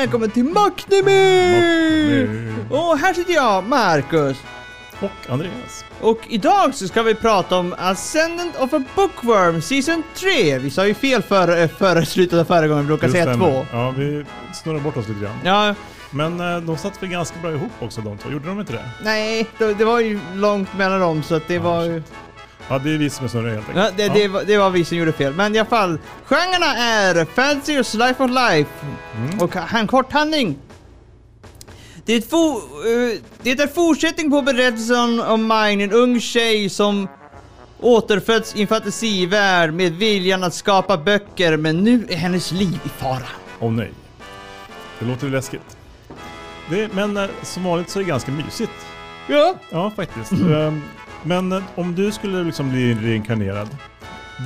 välkommen till Macknemy! Och här sitter jag, Marcus. Och Andreas. Och idag så ska vi prata om Ascendant of a Bookworm Season 3. Vi sa ju fel före för slutet av förra gången, vi brukar säga stämmer. två. Ja, vi snurrar bort oss lite grann. Ja, Men eh, de satt väl ganska bra ihop också de två, gjorde de inte det? nej, det, det var ju långt mellan dem så att det Ja, var ju... Ja, det är vi som är snurriga helt enkelt. Ja, det, det, var, det var vi som gjorde fel. Men i alla fall, genrerna är Fantasy och Life of Life. Mm. Och en kort handling. Det är, eh, det är fortsättning på berättelsen om Mine, en ung tjej som återföds i en fantasivärld med viljan att skapa böcker, men nu är hennes liv i fara. Åh nej. Det låter ju läskigt. Det, men eh, som vanligt så är det ganska mysigt. Ja. Ja, faktiskt. Ehm, Men eh, om du skulle liksom bli reinkarnerad,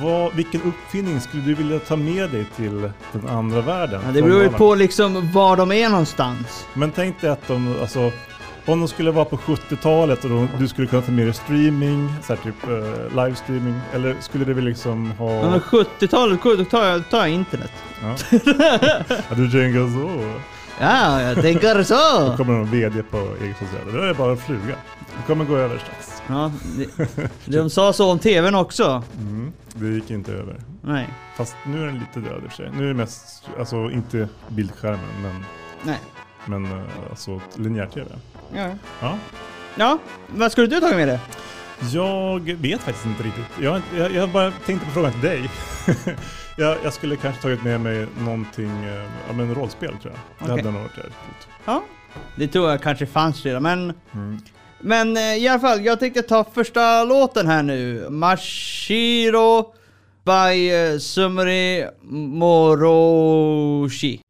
vad, vilken uppfinning skulle du vilja ta med dig till den andra världen? ja det beror ju på liksom var de är någonstans. Men tänk dig att de, alltså, om de skulle vara på 70-talet och de, du skulle kunna ta med dig streaming, så här typ uh, livestreaming, eller skulle det väl liksom ha... Under 70-talet, då tar jag, tar jag internet. Ja. ja, du tänker så. Ja, jag tänker Då så. kommer någon VD på eget sociala. Det är bara en fluga. Det kommer gå över strax. Ja, det, de sa så om tvn också. Mm, det gick inte över. Nej, Fast nu är den lite död i och för sig. Nu är det mest, alltså inte bildskärmen, men, nej. men eh, alltså linjär-tv. Ja. Ja. ja, vad skulle du tagit med dig? Jag vet faktiskt inte riktigt. Jag, jag, jag bara tänkte på frågan till dig. jag, jag skulle kanske tagit med mig någonting, eh, ja men rollspel tror jag. Det Okej. hade nog varit jävligt. Ja, det tror jag kanske fanns redan, men... Mm. Men eh, i alla fall, jag tänkte ta första låten här nu. Mashiro by eh, Sumori Sumri Moroshi.「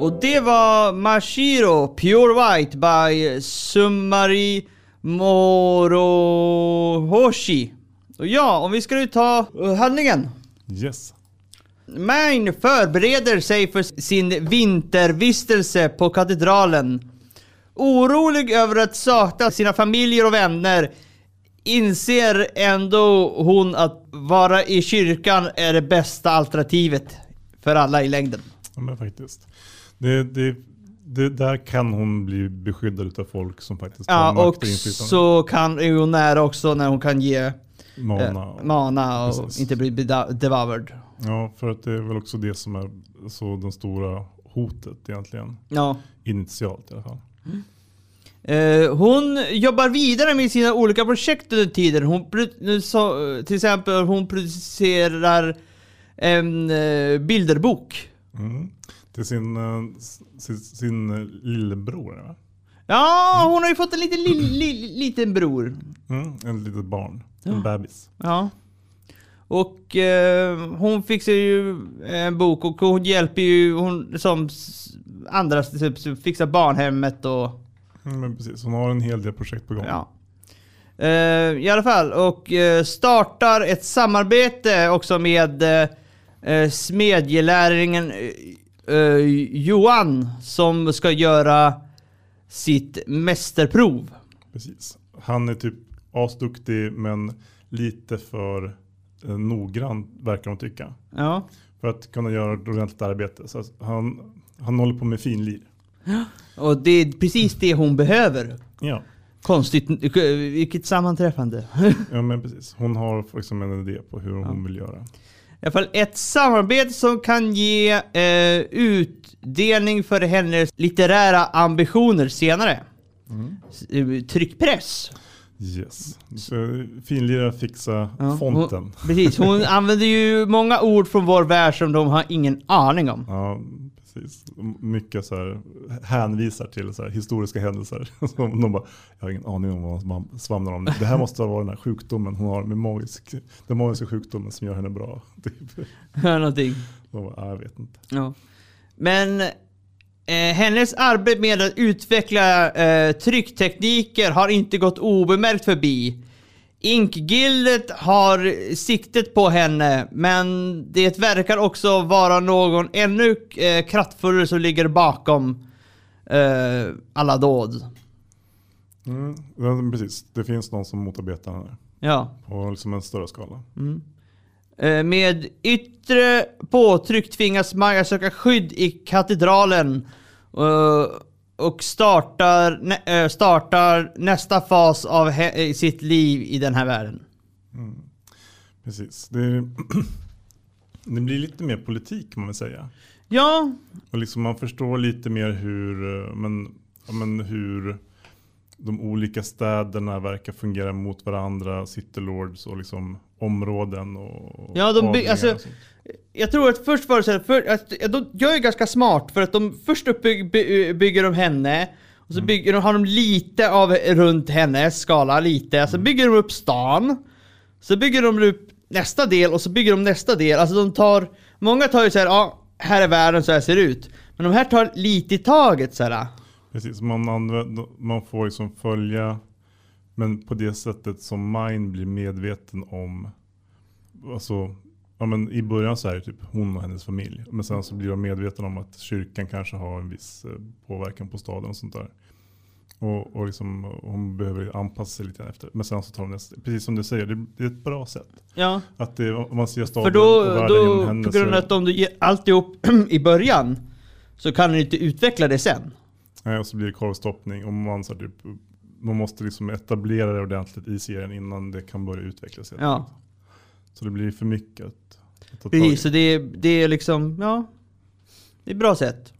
Och det var Mashiro Pure White by Sumari Morohoshi. Och ja, om vi ska nu ta uh, handlingen. Yes. Mine förbereder sig för sin vintervistelse på katedralen. Orolig över att sakna sina familjer och vänner inser ändå hon att vara i kyrkan är det bästa alternativet för alla i längden. Ja, men faktiskt. Det, det, det, där kan hon bli beskyddad av folk som faktiskt har Ja, makt och inflytande. så kan är hon nära också när hon kan ge Mana. eh, mana och Precis. inte bli devoured. Ja, för att det är väl också det som är så den stora hotet egentligen. Ja. Initialt i alla fall. Eh, hon jobbar vidare med sina olika projekt under tiden. Hon, så, till exempel hon producerar en eh, bilderbok. Mm. Till sin, eh, sin, sin eh, lillebror. Va? Ja, hon har ju fått en liten, li, li, liten bror. Mm. En litet barn. En bebis. Ja. Och eh, hon fixar ju en bok och hon hjälper ju hon som andra typ, fixar barnhemmet och Mm, men precis. Hon har en hel del projekt på gång. Ja. Eh, I alla fall, och eh, startar ett samarbete också med smedjelärlingen eh, Johan som ska göra sitt mästerprov. Precis. Han är typ asduktig men lite för eh, noggrann verkar de tycka. Ja. För att kunna göra ett ordentligt arbete. Så han, han håller på med finlir. Och det är precis det hon behöver. Ja. Konstigt, vilket sammanträffande. ja, men precis. Hon har liksom en idé på hur hon vill göra. I alla fall ett samarbete som kan ge eh, utdelning för hennes litterära ambitioner senare. S- eh, Tryckpress. Yes. Så finlirare fixa Ja, fonten. Hon, precis, hon använder ju många ord från vår värld som de har ingen aning om. Ja, precis. Mycket så här hänvisar till så här historiska händelser. De bara, jag har ingen aning om vad man svamlar om. Det här måste vara den här sjukdomen hon har med magisk, den magiska sjukdomen som gör henne bra. Typ. Någonting. De bara, "Ah, jag vet inte. Ja. Men eh, hennes arbete med att utveckla eh, trycktekniker har inte gått obemärkt förbi. Inkgildet har siktet på henne, men det verkar också vara någon ännu eh, kraftfullare som ligger bakom eh, alla dåd. Mm, ja, precis, det finns någon som motarbetar henne Ja. på liksom en större skala. Eh, Med yttre påtryck tvingas Maja söka skydd i katedralen eh, och startar, eh, startar nästa fas av i sitt liv i den här världen. Precis. Det, det blir lite mer politik kan man väl säga. Ja, Och liksom man förstår lite mer hur, eh, men, men hur de olika städerna verkar fungera mot varandra, citylords och liksom områden och Ja, de by- alltså- och jag tror att först var det så här, för, att, de, jag är ganska smart för att de först upp by, by, bygger de henne och så bygger de, har de lite av runt hennes skala, lite. Så bygger de upp stan. Så bygger de upp nästa del och så bygger de nästa del. Alltså de tar, många tar ju så här, ja, här är världen så här ser ut. Men de här tar lite i taget så här. Precis, man, använder, man får liksom följa, men på det sättet som Mine blir medveten om, alltså, ja, men i början så är det typ hon och hennes familj. Men sen så blir de medvetna om att kyrkan kanske har en viss eh, påverkan på staden och sånt där. Och, och liksom, hon behöver anpassa sig lite efter. Men sen så tar hon nästa, precis som du säger, det, det är ett bra sätt. Ja, Att det, om man ser staden för då, och världen genom då henne på grund av att om du ger alltihop i början så kan du inte utveckla det sen. nej, och så blir det korvstoppning och man, så här, typ, man måste liksom etablera det ordentligt i serien innan det kan börja utvecklas. Ja. Så det blir för mycket att, att ta tag i. Precis, så det, det är liksom, ja. Det är ett bra sätt.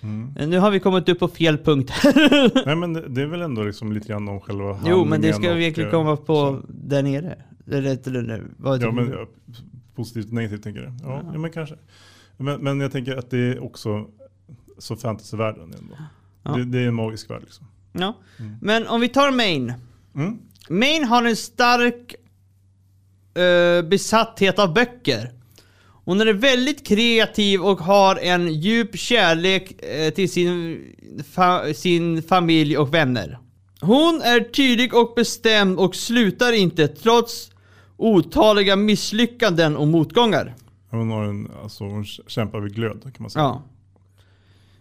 Mm. Eh, Nu har vi kommit upp på fel punkt. Nej men det, det är väl ändå liksom lite grann om själva jo, men det handlingen ska vi egentligen eh, komma på så. där nere. Eller, eller, eller vad Ja, men ja, positivt negativt tänker du? Ja, Ja. ja. men kanske. Men, men jag tänker att det är också så fantasyvärlden ändå. Ja. Det, det är en magisk värld liksom. Ja. Mm. Men om vi tar Main. Mm. Main har en stark eh, besatthet av böcker. Hon är väldigt kreativ och har en djup kärlek eh, till sin, fa sin familj och vänner. Hon är tydlig och bestämd och slutar inte trots otaliga misslyckanden och motgångar. Hon, har en, alltså, hon kämpar vid glöd kan man säga. Ja.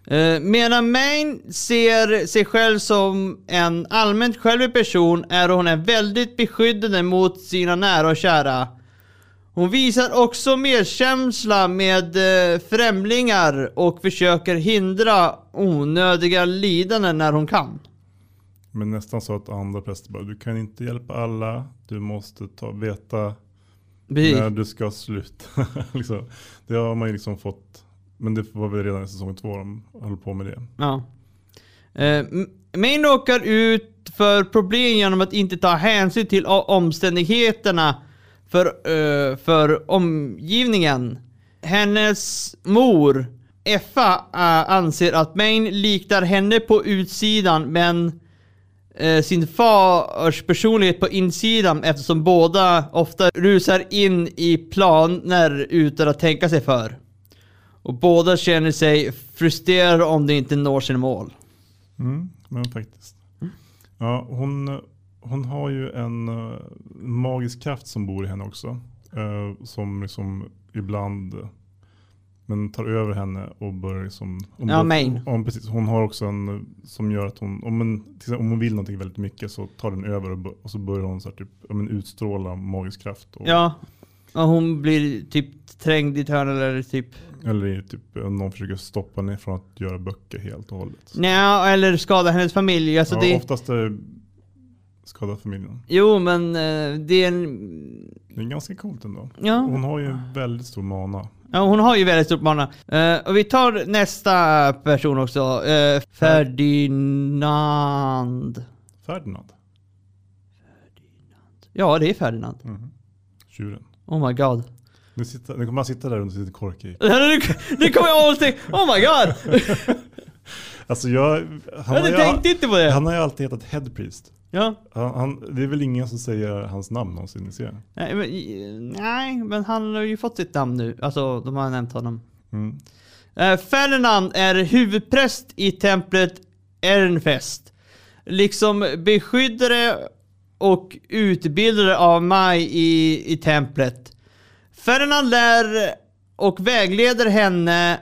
Eh, medan Main ser sig själv som en allmänt självig person är hon en väldigt beskyddande mot sina nära och kära. Hon visar också medkänsla med eh, främlingar och försöker hindra onödiga lidanden när hon kan. Men nästan så att andra präster bara, du kan inte hjälpa alla, du måste ta, veta Precis. när du ska sluta. liksom. Det har man ju liksom fått, men det var väl redan i säsong två de höll på med det. Ja. Eh, Main råkar ut för problem genom att inte ta hänsyn till omständigheterna för, eh, för omgivningen. Hennes mor, Effa, eh, anser att Main liknar henne på utsidan men eh, sin fars personlighet på insidan eftersom båda ofta rusar in i planer utan att tänka sig för. Och båda känner sig frustrerade om de inte når sina mål. Mm, men faktiskt. Ja, hon, hon har ju en eh, magisk kraft som bor i henne också. eh, som liksom ibland men tar över henne och börjar liksom... Om Ja, Main. Om, precis, hon har också en eh, som gör att hon, om, en, om hon vill någonting väldigt mycket så tar den över och, och så börjar hon så här, typ, men, utstråla magisk kraft. Och, Ja. Och hon blir typ trängd i ett hörn eller typ... Eller typ, någon försöker stoppa henne från att göra böcker helt och hållet. Nja, eller skada hennes familj. Alltså ja, det... Oftast är det skada familjen. Jo, men eh, det är en... Det är ganska coolt ändå. Ja. Hon har ju en väldigt stor mana. Ja, hon har ju väldigt stort mana. Eh, och vi tar nästa person också. Uh, Ferdinand. Ferdinand. Ja, det är Ferdinand. Mm. Tjuren. Oh my god. Nu, sitter, nu kommer han sitta där under sitt korki. Nu nu kommer jag tänka, oh my god! Alltså jag... Han, Jag har ju, tänkte inte på det. han har ju alltid hetat Headpriest. Ja. Han, han, det är väl ingen som säger hans namn någonsin i serien. Nej men, nej, men han har ju fått sitt namn nu. Alltså, de har nämnt honom. Mm. Uh, Ferdinand är huvudpräst i templet Ernfest. Liksom beskyddare och utbildare av Maj i, i templet. Ferdinand lär och vägleder henne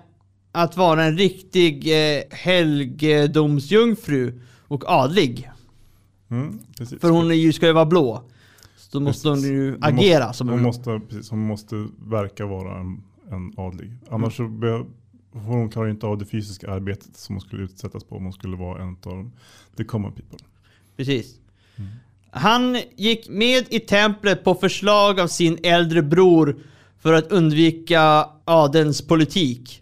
att vara en riktig eh, helgedomsjungfru och adlig. Mm. För hon är ju, ska ju vara blå. Så då måste hon Precis. ju Hon agera måste, som hon måste, precis, hon måste verka vara en, en adlig. Annars så be, hon klarar inte av det fysiska arbetet som hon skulle utsättas på om hon skulle vara en av the common people. Precis. Han gick med i templet på förslag av sin äldre bror för att undvika adelns politik.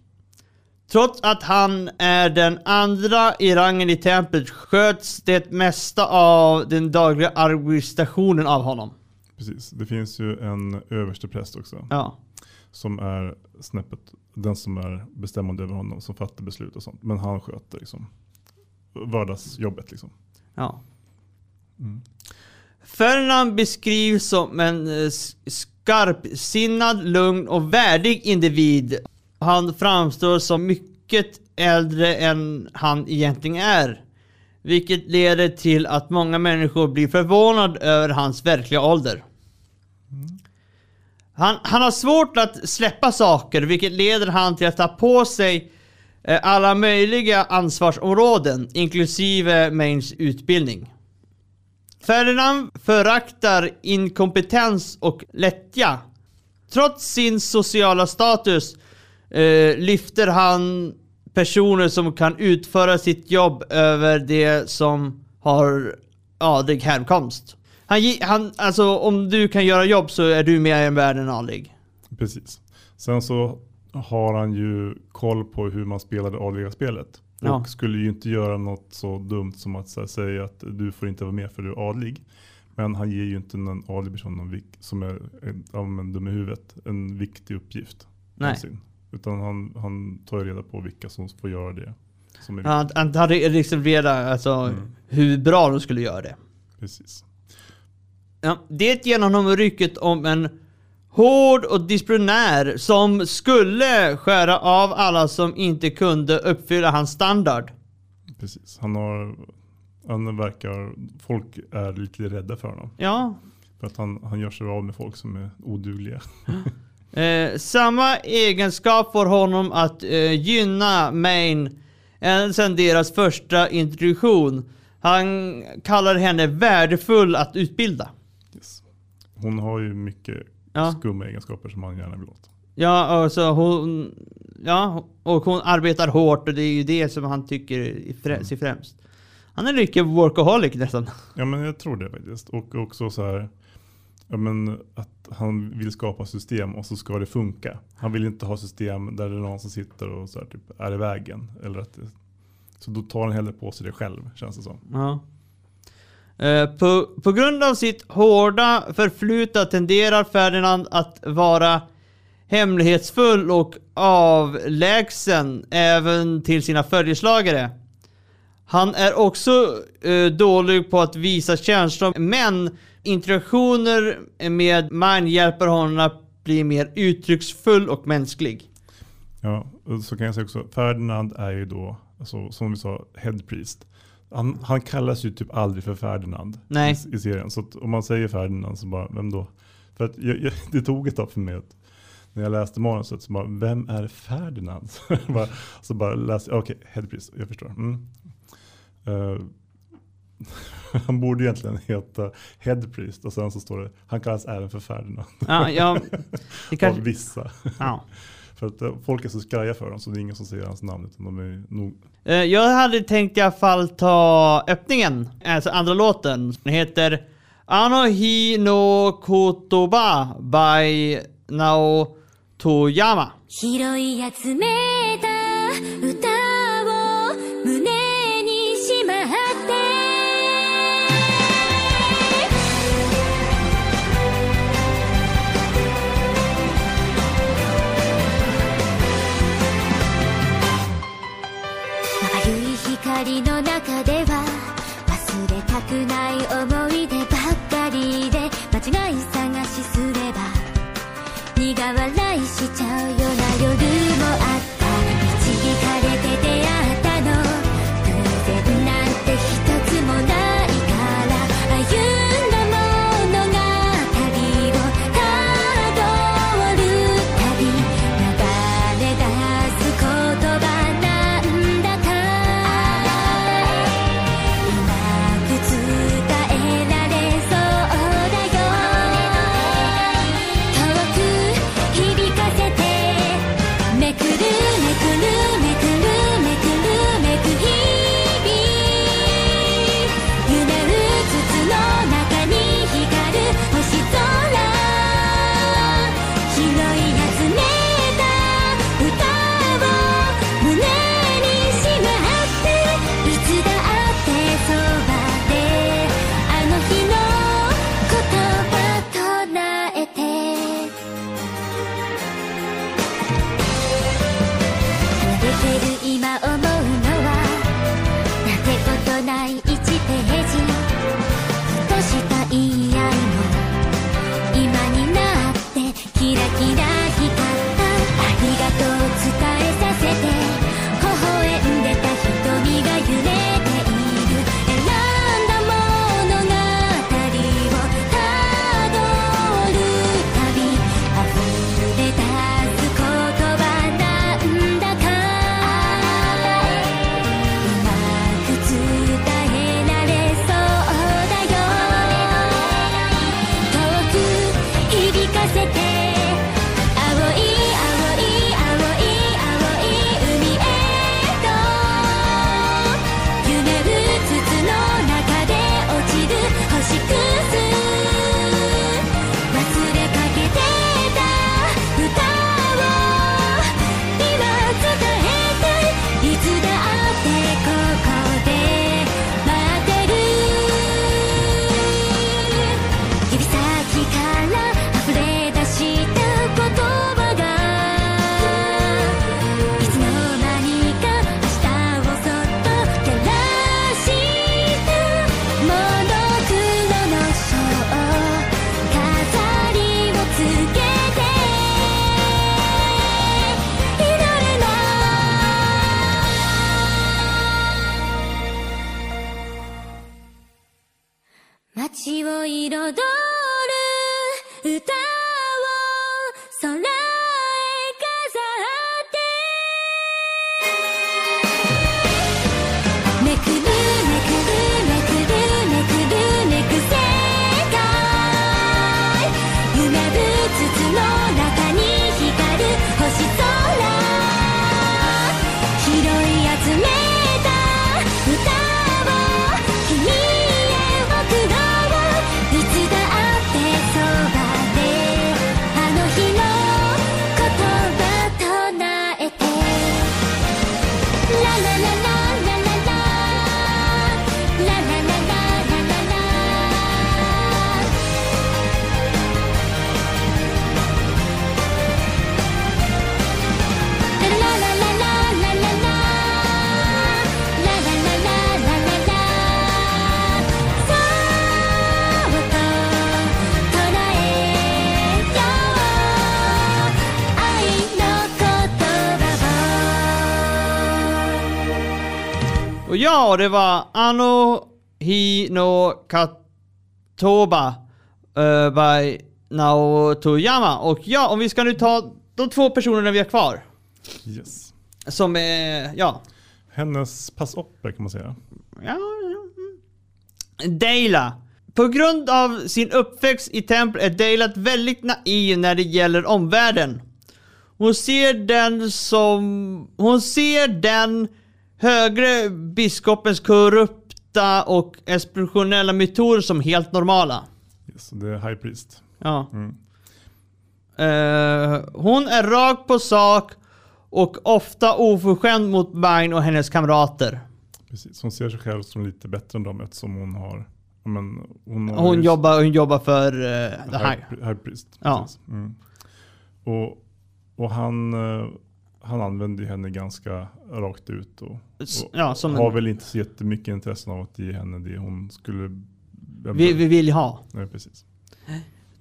Trots att han är den andra i rangen i templet sköts det mesta av den dagliga administrationen av honom. Precis. Det finns ju en överste präst också. Ja. Som är snäppet, den som är bestämmande över honom. Som fattar beslut och sånt. Men han sköter liksom vardagsjobbet liksom. ja. Mm. Ferdinand beskrivs som en eh, skarpsinnad, lugn och värdig individ. Han framstår som mycket äldre än han egentligen är. Vilket leder till att många människor blir förvånade över hans verkliga ålder. Han, han har svårt att släppa saker, vilket leder han till att ta på sig eh, alla möjliga ansvarsområden, inklusive Mains utbildning. Ferdinand föraktar inkompetens och lättja. Trots sin sociala status eh, lyfter han personer som kan utföra sitt jobb över det som har adlig härkomst. Han, han, alltså om du kan göra jobb så är du mer än värd än adlig. Precis. Sen så har han ju koll på hur man spelar det adliga spelet. Ja. Och skulle ju inte göra något så dumt som att här, säga att du får inte vara med för du är adlig. Men han ger ju inte någon adlig person någon vik- som är en- dum i huvudet en viktig uppgift. Nej. någonsin. Utan han, han tar ju reda på vilka som får göra det. Som är Han, han hade liksom redan alltså, Mm. hur bra de skulle göra det. Precis. Ja, det ger honom ryktet om en hård och disciplinär som skulle skära av alla som inte kunde uppfylla hans standard. Precis. Han har, han verkar, folk är lite rädda för honom. Ja, För att han, han gör sig av med folk som är odugliga. Eh, samma egenskap får honom att eh, gynna Main ända sedan deras första introduktion. Han kallar henne värdefull att utbilda. Yes. Hon har ju mycket Ja. skumma egenskaper som han gärna vill åt. Ja, och så hon, ja, och hon arbetar hårt och det är ju det som han tycker frä, sig främst. Han är mycket workaholic nästan. Ja men jag tror det faktiskt. Och också så här, ja, men att han vill skapa system och så ska det funka. Han vill inte ha system där det är någon som sitter och så här, typ, är i vägen. Eller att det, så då tar han hellre på sig det själv känns det som. Ja. Eh, på, på grund av sitt hårda förflutna tenderar Ferdinand att vara hemlighetsfull och avlägsen även till sina följeslagare. Han är också eh, dålig på att visa känslor, men interaktioner med man hjälper honom att bli mer uttrycksfull och mänsklig. Ja, och så kan jag säga också, Ferdinand är ju då, alltså, som vi sa, head priest. Han, han kallas ju typ aldrig för Ferdinand Nej. I, i serien. Så om man säger Ferdinand så bara, vem då? För att jag, jag, det tog ett tag för mig att när jag läste manuset så bara, vem är Ferdinand? Så bara, så bara läste jag, okej, head priest, jag förstår. Mm. Eh, han borde egentligen heta head priest och sen så står det, han kallas även för Ferdinand. Ja, ja, det Av kanske, vissa. ja. För att eh, folk är så skraja för honom så det är ingen som säger hans namn utan de är nog Eh, Jag hade tänkt i alla fall ta öppningen, alltså andra låten. Den heter Anohi no Kotoba by Nao Toyama. 拾い集めた Och ja, det var Ano Hino Katoba uh, by Naotoyama. Och ja, om vi ska nu ta de två personerna vi har kvar. Yes. Som är, ja. Hennes pass-opper kan man säga. ja, ja. Deila. På grund av sin uppväxt i tempel är Deila väldigt naiv när det gäller omvärlden. Hon ser den som... Hon ser den högre biskopens korrupta och explosionella metoder som helt normala. Yes. Det är High Priest. Ja. Mm. Eh, hon är rak på sak och ofta oförskämd mot Mine och hennes kamrater. Precis. Hon ser sig själv som lite bättre än dem eftersom hon har... Men, hon har Hon ju- jobbar, hon jobbar för uh, det här. High, high Priest. Ja. Mm. Och, och han, eh, han använder ju henne ganska rakt ut. Och, och ja, har en- väl inte så jättemycket intresse av att ge henne det hon skulle... Vi, vi vill ha. Nej, precis.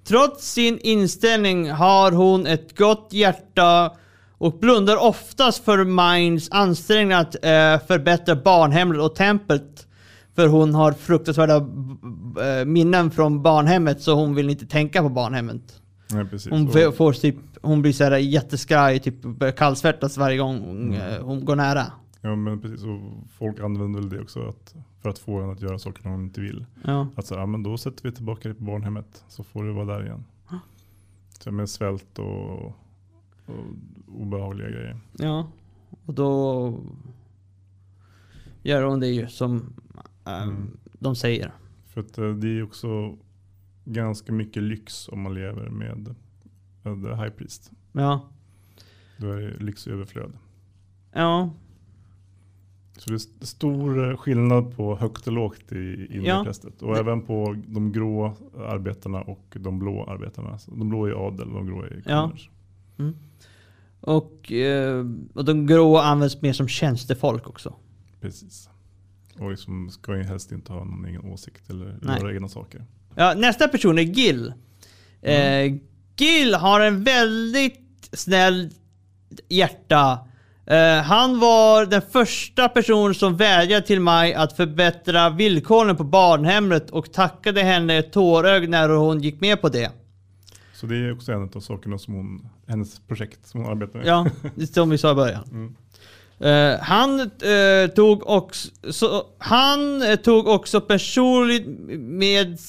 Trots sin inställning har hon ett gott hjärta och blundar oftast för Minds ansträngningar att eh, förbättra barnhemmet och templet. För hon har fruktansvärda eh, minnen från barnhemmet så hon vill inte tänka på barnhemmet. Nej, precis. Hon, får typ, hon blir såhär jätteskraj, typ kallsvettas varje gång hon, Mm. hon går nära. Ja men precis, och folk använder väl det också att, för att få henne att göra saker hon inte vill. Ja. Att så, ja, men då sätter vi tillbaka dig på barnhemmet så får du vara där igen. Så med svält och, och obehagliga grejer. ja. Och då gör hon det ju som eh, Mm. de säger. För att eh, det är också ganska mycket lyx om man lever med, med High Priest. Ja. Då är det lyxöverflöd. Ja. Så det är st- stor skillnad på högt och lågt i Ja. inreprästet. Och även på de grå arbetarna och de blå arbetarna. Så de blå är adel och de grå är Ja. kvinnor. Och, eh, och de gråa används mer som tjänstefolk också. Precis. Och liksom ska ju helst inte ha någon egen åsikt eller Nej. göra egna saker. Ja, nästa person är Gil. Eh, Gil har en väldigt snäll hjärta. Eh, han var den första personen som vädjade till mig att förbättra villkoren på barnhemmet och tackade henne tårögd när hon gick med på det. Så det är också en av sakerna som hon, hennes projekt som hon arbetar med. Ja, det är som vi sa i början. Mm. Eh, han, eh, tog också, så, han eh, tog också personligt med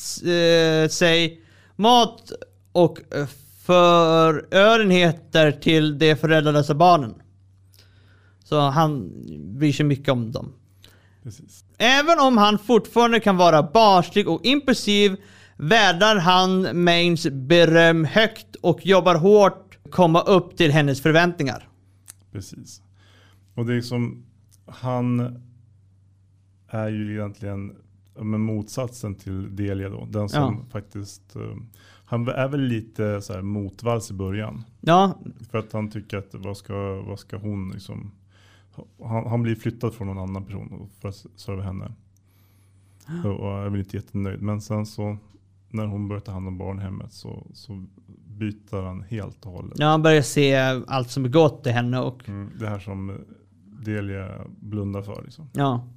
sig mat och förörenheter till de föräldralösa barnen. Så han bryr sig mycket om dem. Precis. Även om han fortfarande kan vara barnslig och impulsiv värdar han Mains beröm högt och jobbar hårt komma upp till hennes förväntningar. Precis. Och det är som, han är ju egentligen ja, men motsatsen till Delia då. Den som Ja. faktiskt, eh, han är väl lite så här motvalls i början. Ja, För att han tycker att vad ska, vad ska hon liksom, han, han blir flyttad från någon annan person för att serva henne. Och är väl inte jättenöjd. Men sen så när hon börjar ta hand om barnhemmet så, så byter han helt och hållet. Ja, han börjar se allt som är gott till henne och Mm, det här som Delia blundar för liksom. ja.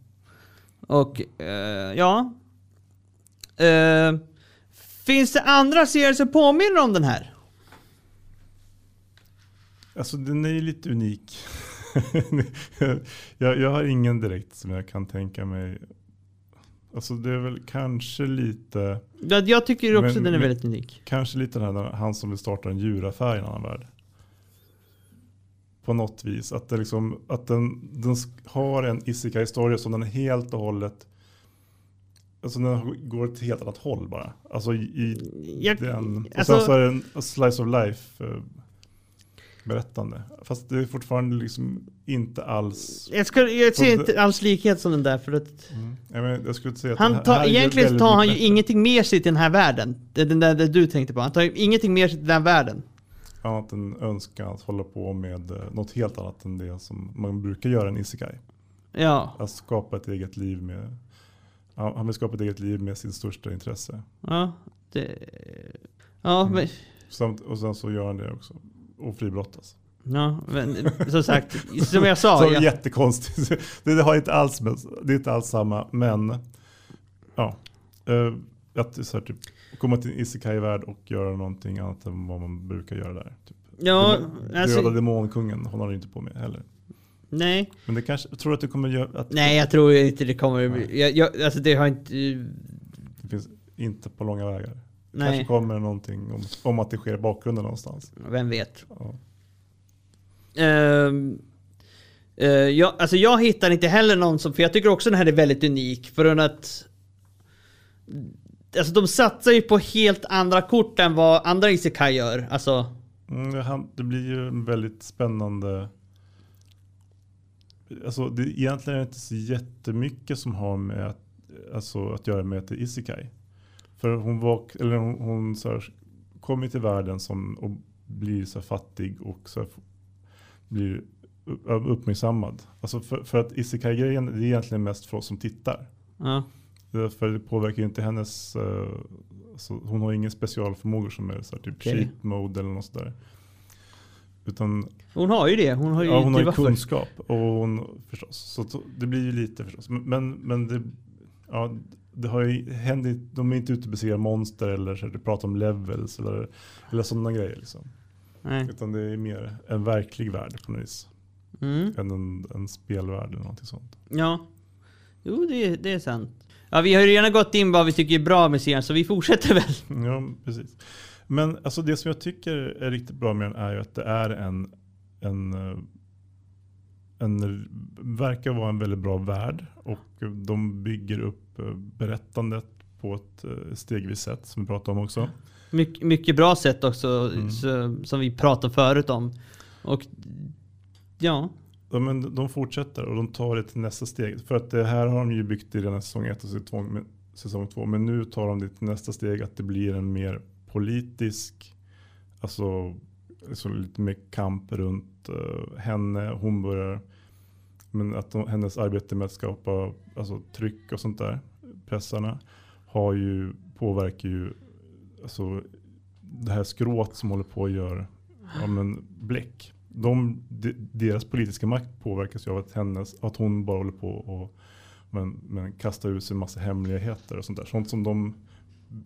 Och eh, ja. Eh, finns det andra serier som påminner om den här? Alltså den är ju lite unik. jag, jag har ingen direkt som jag kan tänka mig. Alltså det är väl kanske lite, Ja, Jag tycker också Men- den är väldigt unik. kanske lite den här, han som vill starta en djuraffär i en annan värld. På något vis. Att, det liksom, att den, den har en isekai-historia som den helt och hållet Alltså den går till ett helt annat håll bara. Alltså i, Jag- den. Och alltså- sen så är det en slice of life eh, berättande. Fast det är fortfarande liksom inte alls. Jag, ska, jag ser inte alls likhet som den där för att Jag, men, jag skulle säga att han tar, egentligen tar han ju bättre. ingenting med sig till den här världen. Den där det du tänkte på. Han tar ju ingenting med sig till den här världen. Annat än önskan att hålla på med eh, något helt annat än det som man brukar göra en isekai. Ja, Att skapa ett eget liv med han vill skapa ett eget liv med sin största intresse. ja. Det, ja, Mm. men, Samt, och sen så gör han det också. Och fribrottas. ja, men som sagt, som jag sa. så jag, jättekonstigt. Det, har inte alls det är inte alls samma. Men ja. Uh, att det är så här, typ, komma till en isekai-värld och göra någonting annat än vad man brukar göra där. Typ. ja, Döda alltså, demonkungen håller han inte på med heller. nej. Men det kanske, tror att det kommer göra att Nej, jag tror inte det kommer... Jag, jag, alltså det har inte... det finns inte på långa vägar. Nej, Kanske kommer någonting om, om att det sker i bakgrunden någonstans. vem vet. Ja. Ehm, eh, jag, alltså jag hittar inte heller någon som, för jag tycker också den här är väldigt unik. För att... Alltså de satsar ju på helt andra kort än vad andra Isekai gör. Alltså... Mm, det det blir ju en väldigt spännande... Alltså det, egentligen är det inte så jättemycket som har med att, alltså, att göra med till Isekai. För hon, var, eller hon, hon så här, kom ju till världen som, och blir så fattig och så här, blir upp- uppmärksammad. Alltså för, för att Isekai-grejen det är egentligen mest för oss som tittar. Ja. För det påverkar ju inte hennes, eh, alltså, hon har ingen specialförmågor som är så här, typ Okej. cheat mode eller något sådär. Utan Hon har ju det. Hon har ju ja, hon har ju kunskap och hon förstås. Så det blir ju lite förstås. Men, men, det, ja, det har ju hänt, de är inte ute och besegrar monster eller så här, pratar om levels eller, eller sådana grejer. Liksom. Nej. Utan det är mer en verklig värld på något vis. Mm. Än en, en spelvärld eller någonting sånt. Ja. Jo, det, det är sant. Ja, vi har ju redan gått in vad vi tycker är bra med serien, så vi fortsätter väl. Ja, precis. Men alltså det som jag tycker är riktigt bra med den är ju att det är en, en, eh, en verkar vara en väldigt bra värld och de bygger upp eh, berättandet på ett eh, stegvis sätt som vi pratade om också. My, mycket bra sätt också, Mm. som vi pratade förut om. Och ja, de, de fortsätter och de tar det till nästa steg. För att det här har de ju byggt i redan säsong 1 och säsong, men- säsong 2. Men nu tar de det till nästa steg att det blir en mer politisk, alltså, alltså lite mer kamp runt uh, henne. Hon börjar, men att de, hennes arbete med att skapa alltså, tryck och sånt där, pressarna, har ju, påverkar ju alltså, det här skrået som håller på att göra ja, men bläck. De, de, deras politiska makt påverkas ju av att, hennes, att hon bara håller på och men, men kastar ut sig en massa hemligheter och sånt där. Sånt som de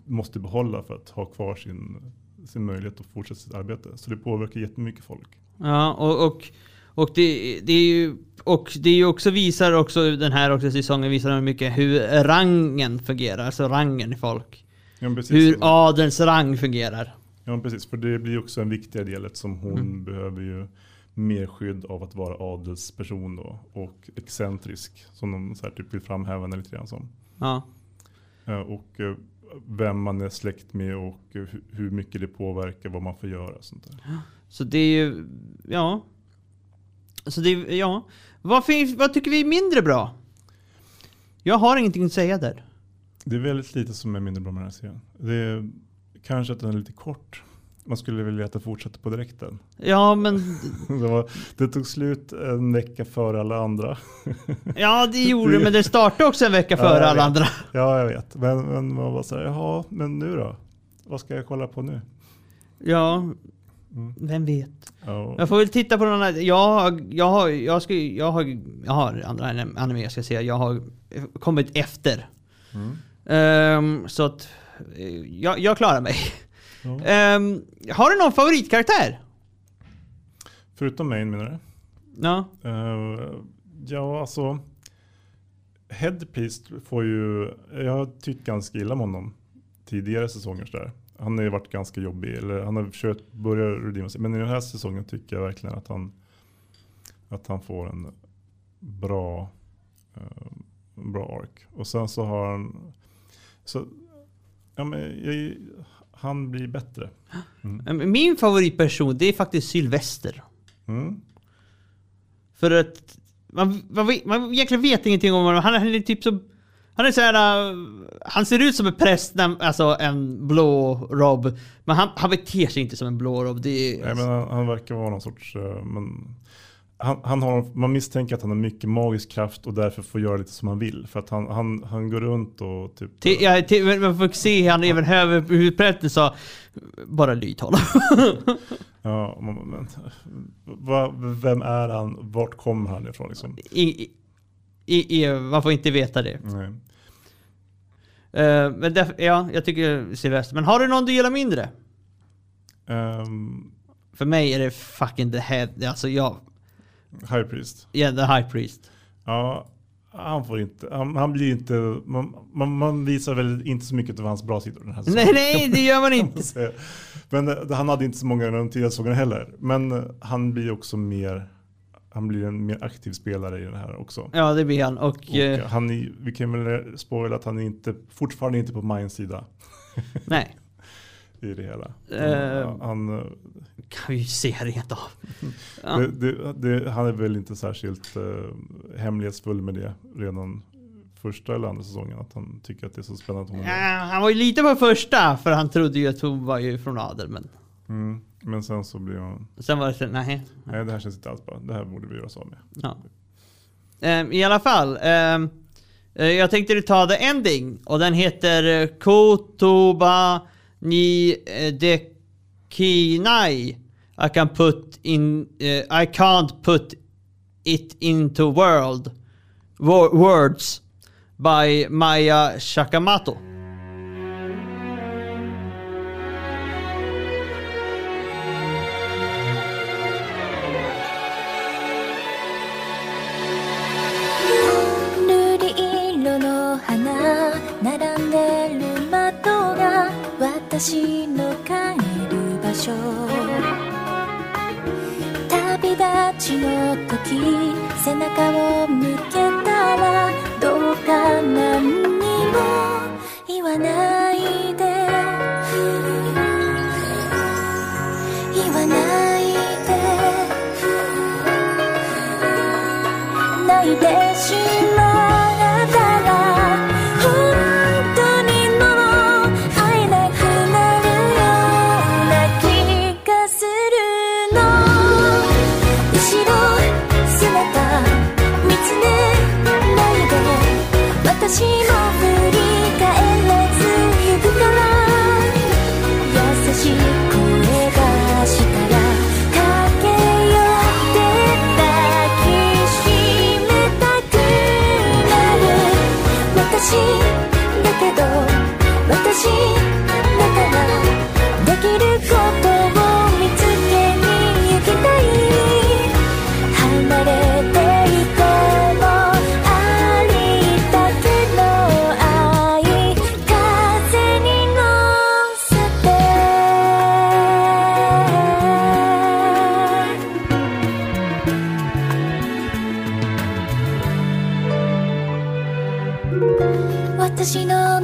måste behålla för att ha kvar sin, sin möjlighet att fortsätta sitt arbete. Så det påverkar jättemycket folk. ja och, och, och det, det är ju och det är också visar också den här också säsongen visar mycket hur rangen fungerar, alltså rangen i folk. Ja. Hur adelns rang fungerar. Ja, precis. För det blir också en viktigare del eftersom hon Mm. behöver ju mer skydd av att vara adelsperson då och excentrisk som de så här typ vill framhäva henne lite grann som. Ja. Eh, Och eh, vem man är släkt med och hu- hur mycket det påverkar vad man får göra. Sånt där. Så det är ju, ja. Så det är, ja. Vad, finns, vad tycker vi är mindre bra? Jag har ingenting att säga där. Det är väldigt lite som är mindre bra med den här serien. Det är kanske att den är lite kort. Man skulle vilja att det fortsätter på direkten. Ja, men... Det, var, det tog slut en vecka före alla andra. Ja, det gjorde det, men det startade också en vecka Ja, före alla vet. andra. Ja, jag vet. Men, men man var så här, jaha, men nu då? Vad ska jag kolla på nu? Ja, Mm. vem vet. Ja, Jag får väl titta på någon annan. Jag jag har, jag ska, jag har, jag har andra anime jag ska säga. Jag har kommit efter. mm. Ehm, så att jag, jag klarar mig. Ja. Ehm, har du någon favoritkaraktär? Förutom main menar du? Ja. Eh, ja, alltså. Headpiece får ju, jag har tyckt ganska illa om honom tidigare säsonger sådär. Han har ju varit ganska jobbig, eller han har försökt börja redeema sig. Men i den här säsongen tycker jag verkligen att han, att han får en bra, eh, bra ark. Och sen så har han, så, ja, men, jag, han blir bättre. Ehm, Min favoritperson, det är faktiskt Sylvester. Mm. För att man, man, vet- man egentligen vet ingenting om honom. Han, är typ som... Han är såhär... Uh, han ser ut som en präst, alltså en blå rob. Men han, han beter sig inte som en blå rob. Det är, Nej, men han, han verkar vara någon sorts, eh, men, han, han har, man misstänker att han har mycket magisk kraft och därför får göra lite som han vill. För att han, han, han går runt och typ... Till, ja, man får se han även över hur prästen sa Bara lyd honom. Ja, men, men, va, vem är han? Vart kommer han ifrån? Liksom? I, i, i, man får inte veta det. Nej. Eh, men därför, ja, jag tycker Sylvester. Men har du någon du gillar mindre? Ehm, För mig är det fucking the head. Alltså jag... High Priest. Yeah, the high priest. Ja, han får inte, han, han blir inte, man, man, man visar väl inte så mycket av hans bra sidor den här säsongen. Nej, nej, det gör man inte. Men eh, han hade inte så många i de tidigare säsongerna heller. Men eh, han blir också mer, han blir en mer aktiv spelare i den här också. Ja, det blir han. Och... Och eh, han är, vi kan väl spoila att han är inte, fortfarande inte på Minds sida nej, i det hela. Eh. han, kan vi ju se rent av. Ja. det, det, det, han är väl inte särskilt uh, hemlighetsfull med det redan första eller andra säsongen. Att han tycker att det är så spännande. att Hon. Ja, han var ju lite på första, för han trodde ju att hon var ju från adel. Men Mm. Men sen så blir han, sen var det så, nej. nej det här känns inte alls bra. Det här borde vi göra så med. Ja. Ehm, I alla fall. ehm, eh, jag tänkte ta the ending. Och den heter eh, Kotoba ni eh, dekinai. I can put in... eh, I can't put it into world. wo- words. By Maya Shakamoto. 瑠璃色の花並んでる窓が私の 帰る場所旅立ちの時背中を向けたらどうか何にも言わないで。言わないで。泣いて。Jesus. 私の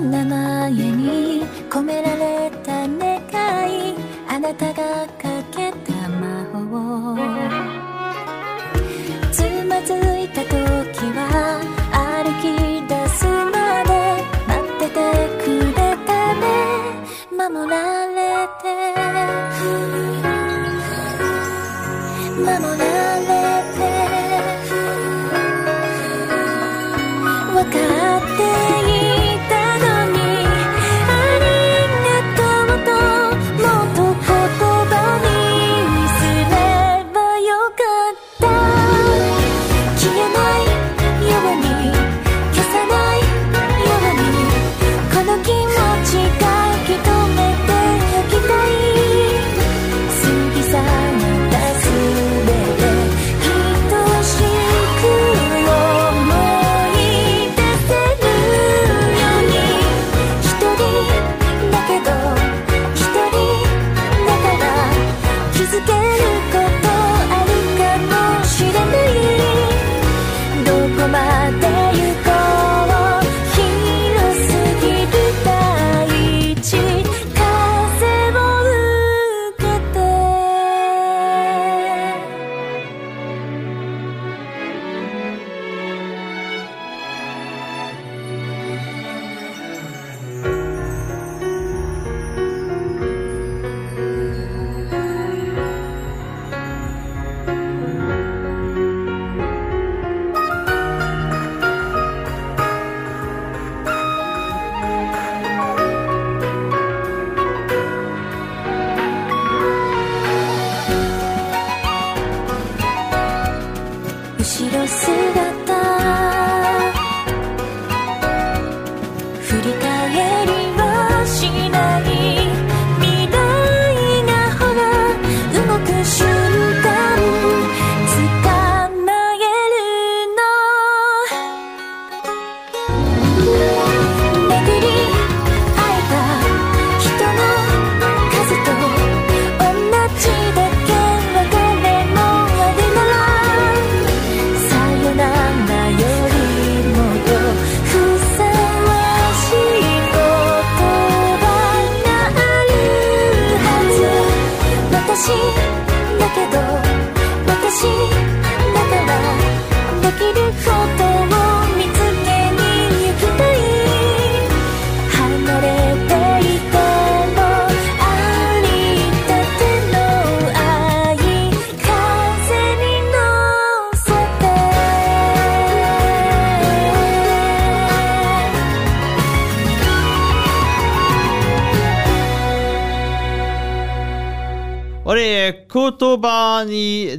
Kotobani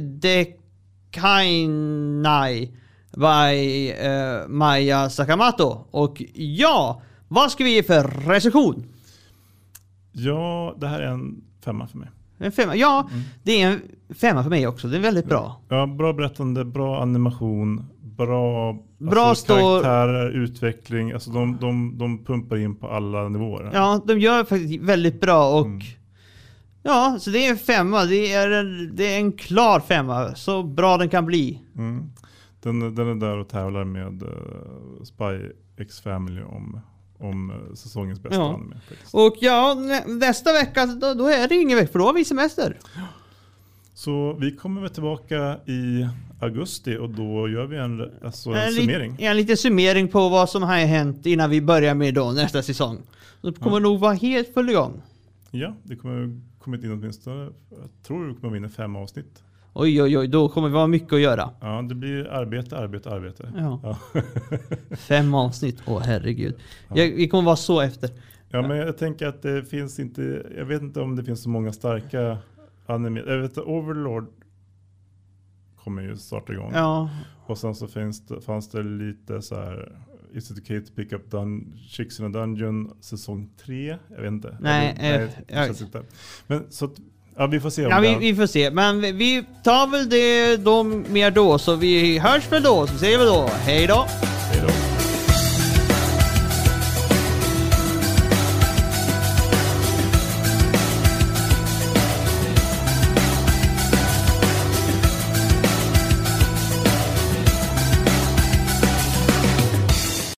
Dekainai by eh, Maya Sakamoto. Och ja, vad ska vi ge för recension? Ja, det här är en femma för mig. En femma? Ja, det är en femma för mig också. Det är väldigt bra. Ja, bra berättande, bra animation, bra, Bra alltså, karaktärer, utveckling. Alltså de, de, de pumpar in på alla nivåer. Ja, de gör faktiskt väldigt bra och Ja, så det är en femma. Det är en, det är en klar femma. Så bra den kan bli. Mm. Den, den är där och tävlar med uh, Spy X Family om, om eh, säsongens bästa Ja. anime. Faktiskt. Och ja, nä, nästa vecka då, då är det ingen vecka för då har vi semester. Så vi kommer väl tillbaka i augusti och då gör vi en, alltså en, En, summering. en liten summering på vad som har hänt innan vi börjar med då nästa säsong. Det kommer nog vara helt full igång. Ja, det kommer kommit in åtminstone, jag tror det kommer in fem avsnitt. Oj, oj, oj, då kommer vi ha mycket att göra. Ja, det blir arbete, arbete, arbete. Ja. Ja. Fem avsnitt, åh herregud. Jag, vi kommer vara så efter. Ja, men jag tänker att det finns inte, jag vet inte om det finns så många starka anime. Jag vet att Overlord kommer ju starta igång. Ja, Och sen så finns det, fanns det lite så här, Is it okay to pick up dun Chicks in a Dungeon säsong 3? Jag vet inte. Nej, Eller- eh, det jag- inte. Men så att, ja vi får se ja vi, vi får se. Men vi- vi tar väl det då mer då. Så vi hörs väl då. Så säger vi då hej då.